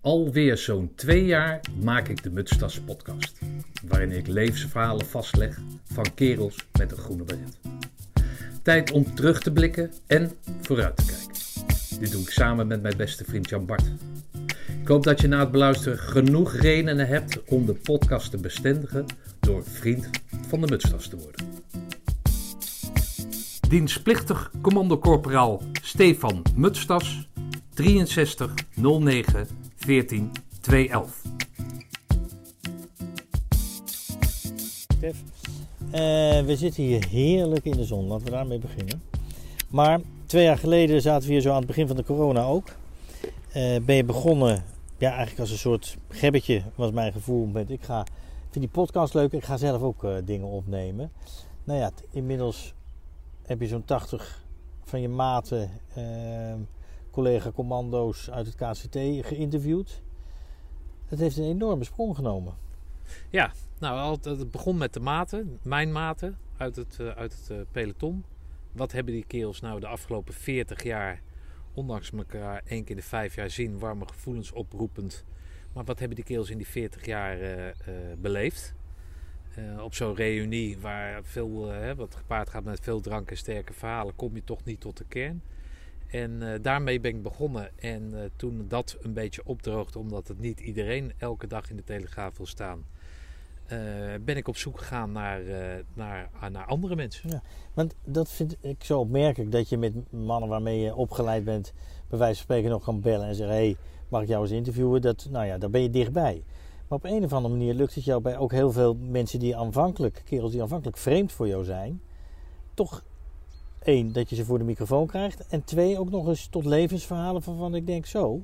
Alweer zo'n twee jaar maak ik de Mutstas podcast, waarin ik levensverhalen vastleg van kerels met een groene beret. Tijd om terug te blikken en vooruit te kijken. Dit doe ik samen met mijn beste vriend Jan Bart. Ik hoop dat je na het beluisteren genoeg redenen hebt om de podcast te bestendigen door vriend van de Mutstas te worden. Dienstplichtig commandocorporaal Stefan Mutstas, 63 09 14 211. Stef, eh, we zitten hier heerlijk in de zon. Laten we daarmee beginnen. Maar twee jaar geleden zaten we hier zo aan het begin van de corona ook. Eh, ben je begonnen, ja, eigenlijk als een soort gebbetje, was mijn gevoel. Met, ik ga, vind die podcast leuk, ik ga zelf ook eh, dingen opnemen. Nou ja, inmiddels heb je zo'n 80 van je maten, eh, collega-commando's uit het KCT geïnterviewd. Het heeft een enorme sprong genomen. Ja, nou, het begon met de maten, mijn maten uit het, eh, uit het eh, peloton. Wat hebben die kerels nou de afgelopen 40 jaar, ondanks elkaar één keer in de vijf jaar zien, warme gevoelens oproepend. Maar wat hebben die kerels in die 40 jaar eh, beleefd? Op zo'n reunie waar veel, wat gepaard gaat met veel drank en sterke verhalen, kom je toch niet tot de kern. En eh, daarmee ben ik begonnen. En eh, toen dat een beetje opdroogde, omdat het niet iedereen elke dag in de Telegraaf wil staan, eh, ben ik op zoek gegaan naar, naar, ah, naar andere mensen. Want dat vind ik zo opmerkelijk dat je met mannen waarmee je opgeleid bent, bij wijze van spreken nog kan bellen en zeggen: hey, mag ik jou eens interviewen? Dat, nou ja, daar ben je dichtbij. Maar op een of andere manier lukt het jou bij ook heel veel mensen die aanvankelijk, kerels die aanvankelijk vreemd voor jou zijn, toch één, dat je ze voor de microfoon krijgt. En twee, ook nog eens tot levensverhalen waarvan ik denk: zo,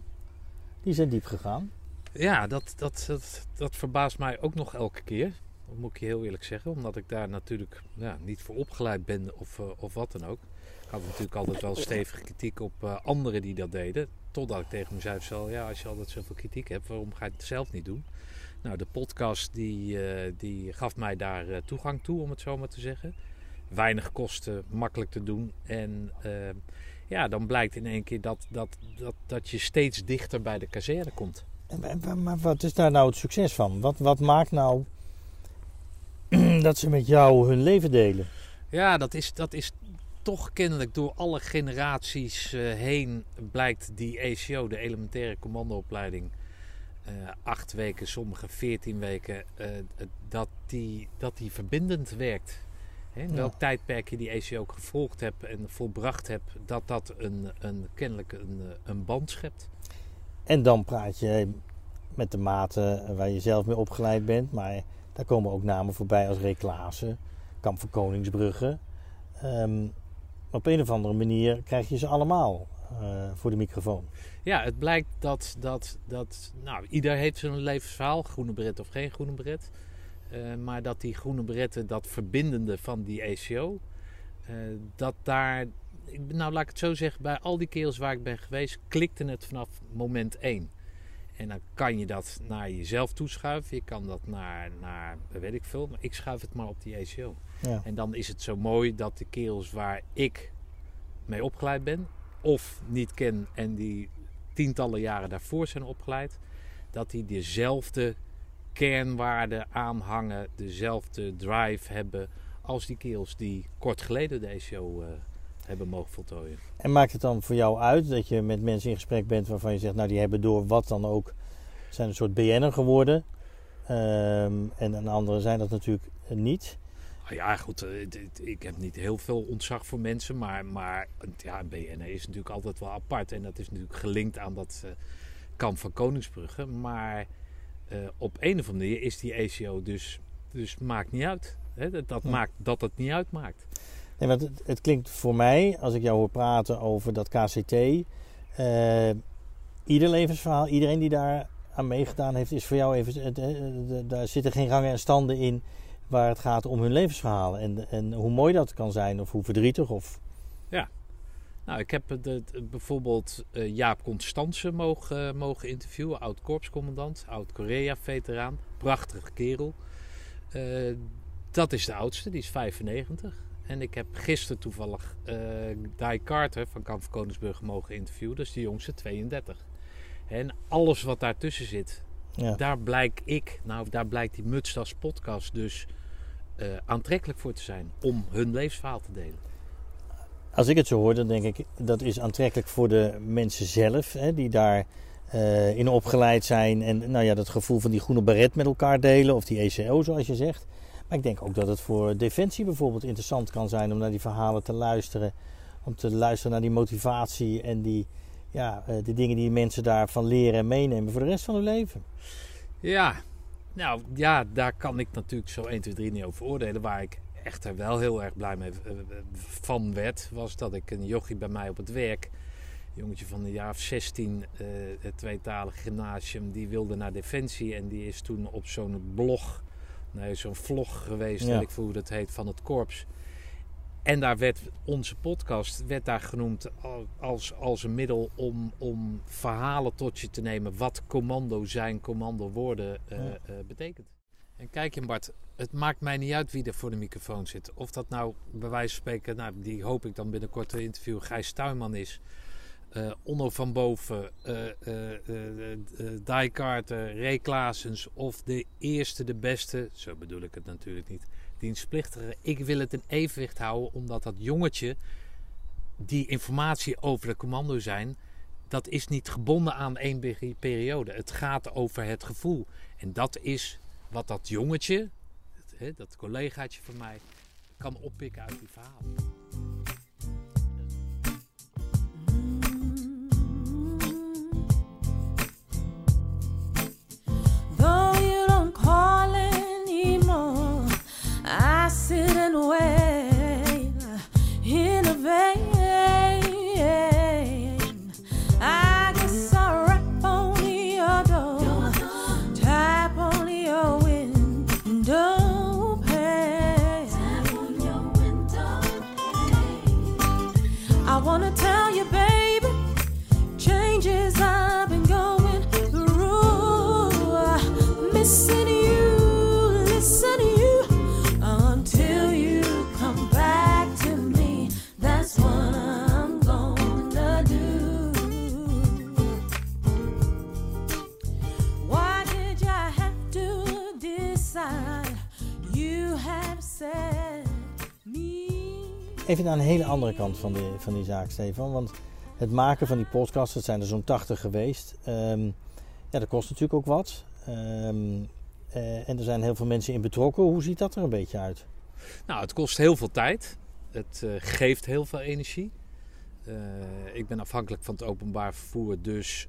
die zijn diep gegaan. Ja, dat, dat, dat, dat verbaast mij ook nog elke keer. Dat moet ik je heel eerlijk zeggen. Omdat ik daar natuurlijk ja, niet voor opgeleid ben of, eh, of wat dan ook. Ik had natuurlijk altijd wel stevige kritiek op eh, anderen die dat deden. Totdat ik tegen mezelf zei, ja, als je altijd zoveel kritiek hebt, waarom ga je het zelf niet doen? Nou, de podcast die, eh, die gaf mij daar toegang toe, om het zo maar te zeggen. Weinig kosten, makkelijk te doen. En eh, ja, dan blijkt in één keer dat, dat, dat, dat je steeds dichter bij de kazerne komt. Maar wat is daar nou het succes van? Wat, wat maakt nou dat ze met jou hun leven delen? Ja, dat is, dat is toch kennelijk door alle generaties eh, heen blijkt die ECO, de elementaire commandoopleiding, eh, acht weken, sommige veertien weken, eh, dat, die, dat die verbindend werkt. Hè, in Ja. welk tijdperk je die ECO ook gevolgd hebt en volbracht hebt, dat dat een, een, kennelijk een, eh, een band schept. En dan praat je met de maten waar je zelf mee opgeleid bent. Maar daar komen ook namen voorbij als Ray Klaassen, Kamp van Koningsbrugge. Ehm, op een of andere manier krijg je ze allemaal eh, voor de microfoon. Ja, het blijkt dat, dat, dat nou, ieder heeft zijn levensverhaal, groene beret of geen groene beret. Eh, maar dat die groene beretten, dat verbindende van die ECO, eh, dat daar, nou laat ik het zo zeggen, bij al die kerels waar ik ben geweest, klikte het vanaf moment één. En dan kan je dat naar jezelf toeschuiven, je kan dat naar, naar weet ik veel, maar ik schuif het maar op die ECO. Ja. En dan is het zo mooi dat de kerels waar ik mee opgeleid ben, of niet ken en die tientallen jaren daarvoor zijn opgeleid, dat die dezelfde kernwaarden aanhangen, dezelfde drive hebben als die kerels die kort geleden de ECO eh, hebben mogen voltooien. En maakt het dan voor jou uit dat je met mensen in gesprek bent waarvan je zegt, nou die hebben door wat dan ook, zijn een soort BN'er geworden. Ehm, en een andere zijn dat natuurlijk niet. Nou ja, goed, eh, ik heb niet heel veel ontzag voor mensen, maar, maar ja, een is natuurlijk altijd wel apart. En dat is natuurlijk gelinkt aan dat eh, kamp van Koningsbrugge. Maar eh, op een of andere manier is die ECO dus, dus maakt niet uit. Hè? Dat, dat Ja. maakt dat het niet uitmaakt. Nee, want het, het klinkt voor mij, als ik jou hoor praten over dat KCT, eh, ieder levensverhaal, iedereen die daar aan meegedaan heeft, is voor jou even, eh, daar zitten geen rangen en standen in waar het gaat om hun levensverhalen. En, en hoe mooi dat kan zijn, of hoe verdrietig, of Nou, ik heb de, bijvoorbeeld eh, Jaap Constance mogen, mogen interviewen, oud korpscommandant, oud Korea-veteraan, prachtige kerel. Eh, dat is de oudste, die is 95. En ik heb gisteren toevallig eh Di Carter van Kamp van Koningsbrug mogen interviewen, dat is de jongste, 32. En alles wat daartussen zit, Ja. daar blijk ik, nou daar blijkt die Mutstas podcast dus eh, aantrekkelijk voor te zijn om hun levensverhaal te delen. Als ik het zo hoor, dan denk ik dat is aantrekkelijk voor de mensen zelf, hè, die daar eh, in opgeleid zijn en nou ja, dat gevoel van die groene baret met elkaar delen, of die ECO zoals je zegt. Maar ik denk ook dat het voor Defensie bijvoorbeeld interessant kan zijn om naar die verhalen te luisteren. Om te luisteren naar die motivatie en die, ja, eh, de dingen die mensen daarvan leren en meenemen voor de rest van hun leven. Ja, nou ja, daar kan ik natuurlijk zo 1, 2, 3 niet over oordelen. Waar ik echter wel heel erg blij mee eh, van werd, was dat ik een jochie bij mij op het werk, een jongetje van een jaar of 16, eh, het tweetalig gymnasium, die wilde naar Defensie en die is toen op zo'n blog, nee, zo'n vlog geweest, Ja. ik veel hoe dat heet, van het korps. En daar werd onze podcast werd daar genoemd al- als, als een middel om, om verhalen tot je te nemen wat commando zijn, commando worden eh, Ja. betekent. En kijk je Bart, het maakt mij niet uit wie er voor de microfoon zit. Of dat nou bij wijze van spreken, nou, die hoop ik dan binnenkort te interviewen, Gijs Tuinman is. eh Onno van Boven, eh eh eh, eh, Die Carter, Ray of de eerste, de beste, zo bedoel ik het natuurlijk niet, dienstplichtige. Ik wil het in evenwicht houden omdat dat jongetje die informatie over de commando zijn, dat is niet gebonden aan één peri- periode. Het gaat over het gevoel. En dat is wat dat jongetje, hè, dat collegaatje van mij, kan oppikken uit die verhalen. Even naar een hele andere kant van, van die zaak, Stefan. Want het maken van die podcast, dat zijn er zo'n 80 geweest. ehm, ja, dat kost natuurlijk ook wat. Ehm, eh, en er zijn heel veel mensen in betrokken. Hoe ziet dat er een beetje uit? Nou, het kost heel veel tijd. Het eh, geeft heel veel energie. Eh, ik ben afhankelijk van het openbaar vervoer, dus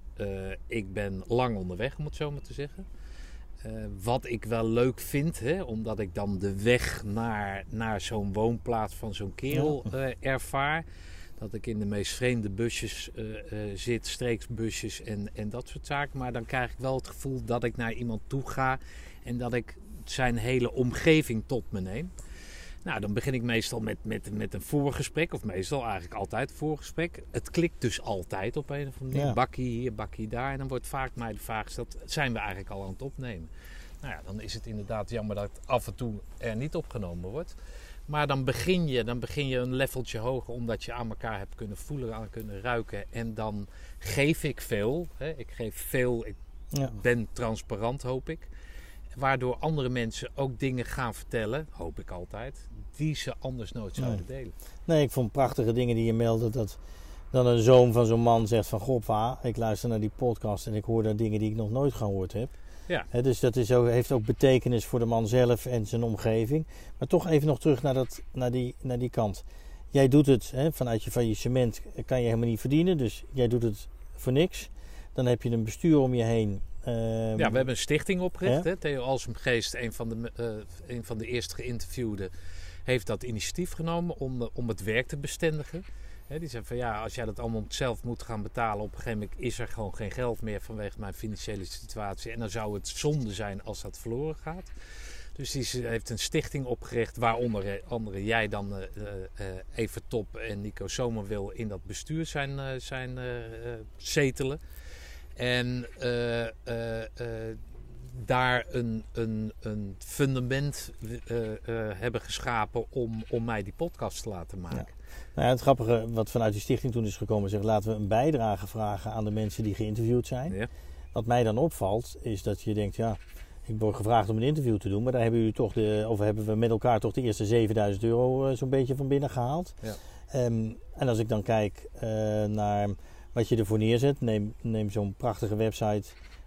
ik ben lang onderweg, om het zo maar te zeggen. Eh, wat ik wel leuk vind, hè, omdat ik dan de weg naar, naar zo'n woonplaats van zo'n kerel eh, ervaar. Dat ik in de meest vreemde busjes eh, zit, streeksbusjes en, en dat soort zaken. Maar dan krijg ik wel het gevoel dat ik naar iemand toe ga en dat ik zijn hele omgeving tot me neem. Nou, dan begin ik meestal met, met, met een voorgesprek, of meestal eigenlijk altijd een voorgesprek. Het klikt dus altijd op een of andere manier. Ja. Bakkie hier, bakkie daar. En dan wordt vaak mij de vraag gesteld, zijn we eigenlijk al aan het opnemen? Nou ja, dan is het inderdaad jammer dat het af en toe er niet opgenomen wordt. Maar dan begin je, dan begin je een leveltje hoger, omdat je aan elkaar hebt kunnen voelen, aan kunnen ruiken. En dan geef ik veel. Hè. Ik geef veel, ik Ja. ben transparant, hoop ik. Waardoor andere mensen ook dingen gaan vertellen, hoop ik altijd, die ze anders nooit zouden delen. Nee, ik vond prachtige dingen die je meldde. Dat dan een zoon van zo'n man zegt van... Goh pa, ik luister naar die podcast en ik hoor daar dingen die ik nog nooit gehoord heb. Ja. Dus dat is ook, heeft ook betekenis voor de man zelf en zijn omgeving. Maar toch even nog terug naar, dat, naar, die, naar die kant. Jij doet het vanuit je faillissement kan je helemaal niet verdienen. Dus jij doet het voor niks. Dan heb je een bestuur om je heen. Ehm, Ja, we hebben een stichting opgericht. Hè? Theo Alsemgeest, een van, de, eh, een van de eerste geïnterviewden, heeft dat initiatief genomen om, eh, om het werk te bestendigen. Hè, die zei van ja, als jij dat allemaal zelf moet gaan betalen, op een gegeven moment is er gewoon geen geld meer vanwege mijn financiële situatie. En dan zou het zonde zijn als dat verloren gaat. Dus die heeft een stichting opgericht, waaronder eh, andere jij dan Evert Top en Nico Zomerwil in dat bestuur zijn, zijn zetelen. En eh, eh, eh, daar een, een, een fundament hebben geschapen om, om mij die podcast te laten maken. Nou ja, het grappige wat vanuit die stichting toen is gekomen, zegt laten we een bijdrage vragen aan de mensen die geïnterviewd zijn. Ja. Wat mij dan opvalt, is dat je denkt, ja, ik word gevraagd om een interview te doen, maar daar hebben jullie toch de, of hebben we met elkaar toch de eerste 7000 euro zo'n beetje van binnen gehaald. Ja. Ehm, en als ik dan kijk naar wat je ervoor neerzet, neem, neem zo'n prachtige website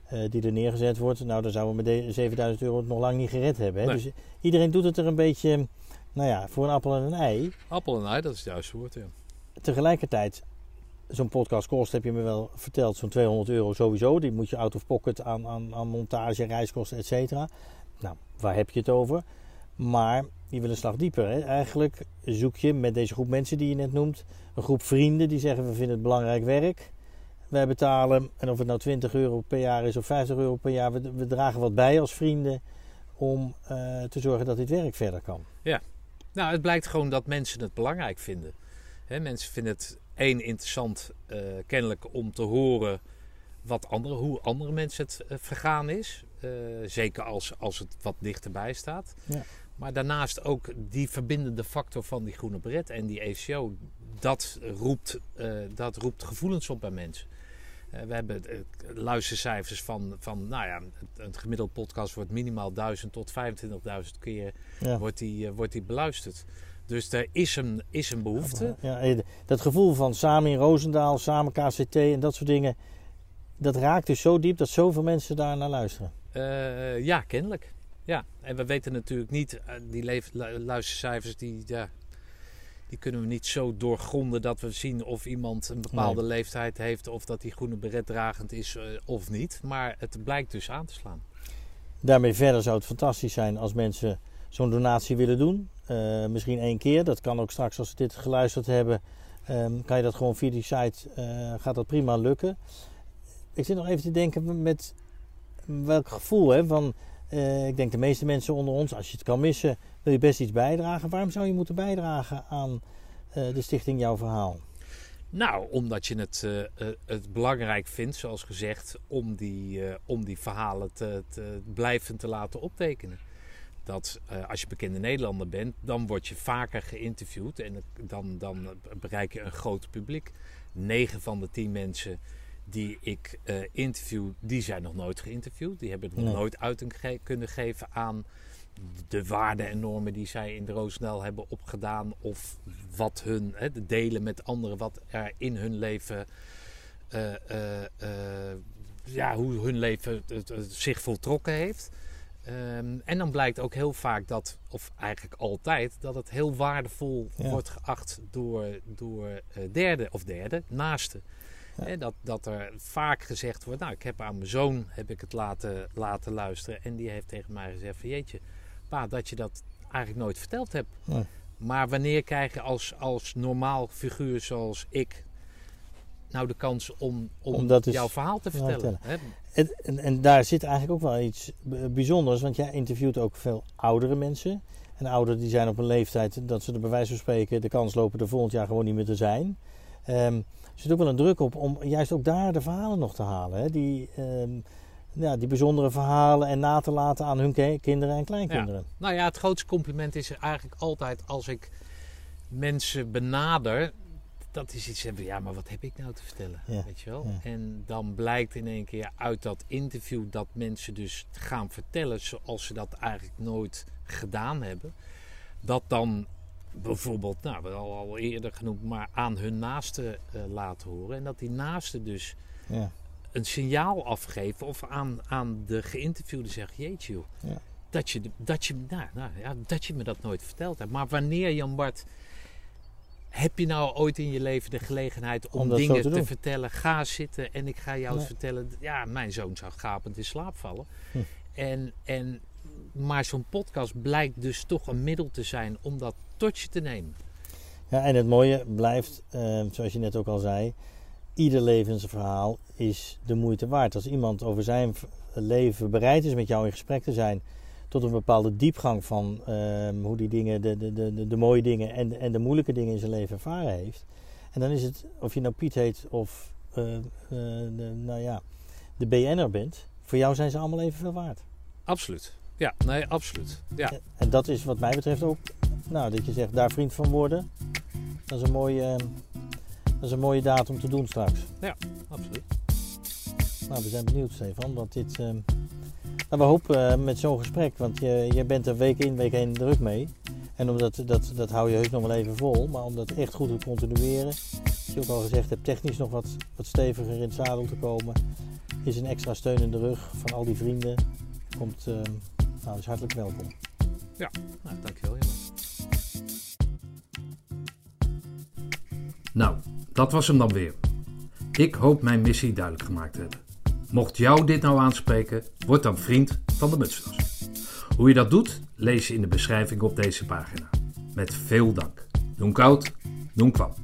eh, die er neergezet wordt, nou dan zouden we met de 7000 euro het nog lang niet gered hebben. Hè? Nee. Dus iedereen doet het er een beetje, nou ja, voor een appel en een ei. Appel en ei, dat is het juiste woord. Ja. Tegelijkertijd, zo'n podcast kost, heb je me wel verteld, zo'n 200 euro sowieso. Die moet je out of pocket aan, aan, aan montage, reiskosten, et cetera. Nou, waar heb je het over? Maar je wil een slag dieper. Hè? Eigenlijk zoek je met deze groep mensen die je net noemt, een groep vrienden die zeggen we vinden het belangrijk werk. Wij betalen, en of het nou 20 euro per jaar is of 50 euro per jaar, we, we dragen wat bij als vrienden om eh, te zorgen dat dit werk verder kan. Nou, het blijkt gewoon dat mensen het belangrijk vinden. Hè, mensen vinden het één interessant eh, kennelijk om te horen wat andere, hoe andere mensen het eh, vergaan is. Zeker als, als het wat dichterbij staat. Ja. Maar daarnaast ook die verbindende factor van die groene beret en die ECO. Dat roept, eh, dat roept gevoelens op bij mensen. Eh, we hebben luistercijfers van, van, nou ja, het, het gemiddeld podcast wordt minimaal 1000 tot 25.000 keer Ja. wordt die, eh, wordt die beluisterd. Dus er is een, is een behoefte. Ja, dat gevoel van samen in Roosendaal, samen KCT en dat soort dingen. Dat raakt dus zo diep dat zoveel mensen daar naar luisteren. Ja, kennelijk. Ja, en we weten natuurlijk niet, eh, die luistercijfers, die, ja, die kunnen we niet zo doorgronden dat we zien of iemand een bepaalde leeftijd heeft of dat die groene beret dragend is eh, of niet. Maar het blijkt dus aan te slaan. Daarmee verder zou het fantastisch zijn als mensen zo'n donatie willen doen. Eh, misschien één keer. Dat kan ook straks als ze dit geluisterd hebben. ehm, kan je dat gewoon via die site. gaat dat prima lukken. Ik zit nog even te denken met welk gevoel. Hè, van, eh, ik denk de meeste mensen onder ons, als je het kan missen, wil je best iets bijdragen. Waarom zou je moeten bijdragen aan eh, de stichting Jouw Verhaal? Nou, omdat je het, eh, belangrijk vindt, zoals gezegd, om die, om die verhalen te, te blijvend te laten optekenen. Dat als je bekende Nederlander bent, dan word je vaker geïnterviewd en dan, dan bereik je een groot publiek. 9 van de 10 mensen die ik eh, interview, die zijn nog nooit geïnterviewd. Die hebben nog Nee. nooit uiting ge- kunnen geven aan de waarden en normen die zij in de Roosendaal hebben opgedaan. Of wat hun, hè, de delen met anderen, wat er in hun leven, eh, eh, ja, hoe hun leven zich voltrokken heeft. Ehm, en dan blijkt ook heel vaak dat, of eigenlijk altijd, dat het heel waardevol Ja. wordt geacht door, door eh, derde of derde, naasten. Dat, dat er vaak gezegd wordt, nou ik heb aan mijn zoon heb ik het laten, laten luisteren. En die heeft tegen mij gezegd van jeetje, pa, dat je dat eigenlijk nooit verteld hebt. Nee. Maar wanneer krijg je als, als normaal figuur zoals ik nou de kans om, om, Om dat eens jouw verhaal te te vertellen? hè? En, en, en daar zit eigenlijk ook wel iets bijzonders, want jij interviewt ook veel oudere mensen. En ouderen die zijn op een leeftijd dat ze er bij wijze van spreken de kans lopen er volgend jaar gewoon niet meer te zijn. Ehm, er zit ook wel een druk op om juist ook daar de verhalen nog te halen. Hè? Die, ehm, ja, die bijzondere verhalen en na te laten aan hun ki- kinderen en kleinkinderen. Nou ja, het grootste compliment is eigenlijk altijd als ik mensen benader. Dat is iets hebben, ja, maar wat heb ik nou te vertellen? Ja, Weet je wel? ja. En dan blijkt in één keer uit dat interview dat mensen dus gaan vertellen zoals ze dat eigenlijk nooit gedaan hebben. Dat dan bijvoorbeeld, nou, we al, al eerder genoemd, maar aan hun naaste eh, laten horen. En dat die naaste dus Ja. een signaal afgeven of aan, aan de geïnterviewde zegt: Jeetje, joh, Ja. dat, je, dat, je, nou, nou, ja, dat je me dat nooit verteld hebt. Maar wanneer, Jan Bart, heb je nou ooit in je leven de gelegenheid om, dingen te vertellen? Ga zitten en ik ga jou Nee. vertellen. Ja, mijn zoon zou gapend in slaap vallen. Hm. En, en, maar zo'n podcast blijkt dus toch een middel te zijn om dat tot je te nemen. Ja, en het mooie blijft, eh, zoals je net ook al zei, ieder levensverhaal is de moeite waard. Als iemand over zijn leven bereid is met jou in gesprek te zijn, tot een bepaalde diepgang van ehm, hoe die dingen, de, de, de, de, mooie dingen en, de- en de moeilijke dingen in zijn leven ervaren heeft. En dan is het, of je nou Piet heet of eh, eh, de, nou ja, de BN'er bent, voor jou zijn ze allemaal evenveel waard. Absoluut. Ja, nee, absoluut. Ja, En dat is wat mij betreft ook, nou, dat je zegt daar vriend van worden. Dat is een mooie, eh, dat is een mooie daad om te doen straks. absoluut. Nou, we zijn benieuwd, Stefan, want dit. eh, nou, we hopen eh, met zo'n gesprek, want je, je bent er week in, week heen druk mee. En omdat dat, dat hou je heus nog wel even vol, maar om dat echt goed te continueren, als je ook al gezegd hebt, technisch nog wat, wat steviger in het zadel te komen, is een extra steun in de rug van al die vrienden. Komt, nou, dus hartelijk welkom. Nou, dankjewel. Jan. Nou, dat was hem dan weer. Ik hoop mijn missie duidelijk gemaakt te hebben. Mocht jou dit nou aanspreken, word dan vriend van de Mutstas. Hoe je dat doet, lees je in de beschrijving op deze pagina. Met veel dank. Doen koud, doen kwam.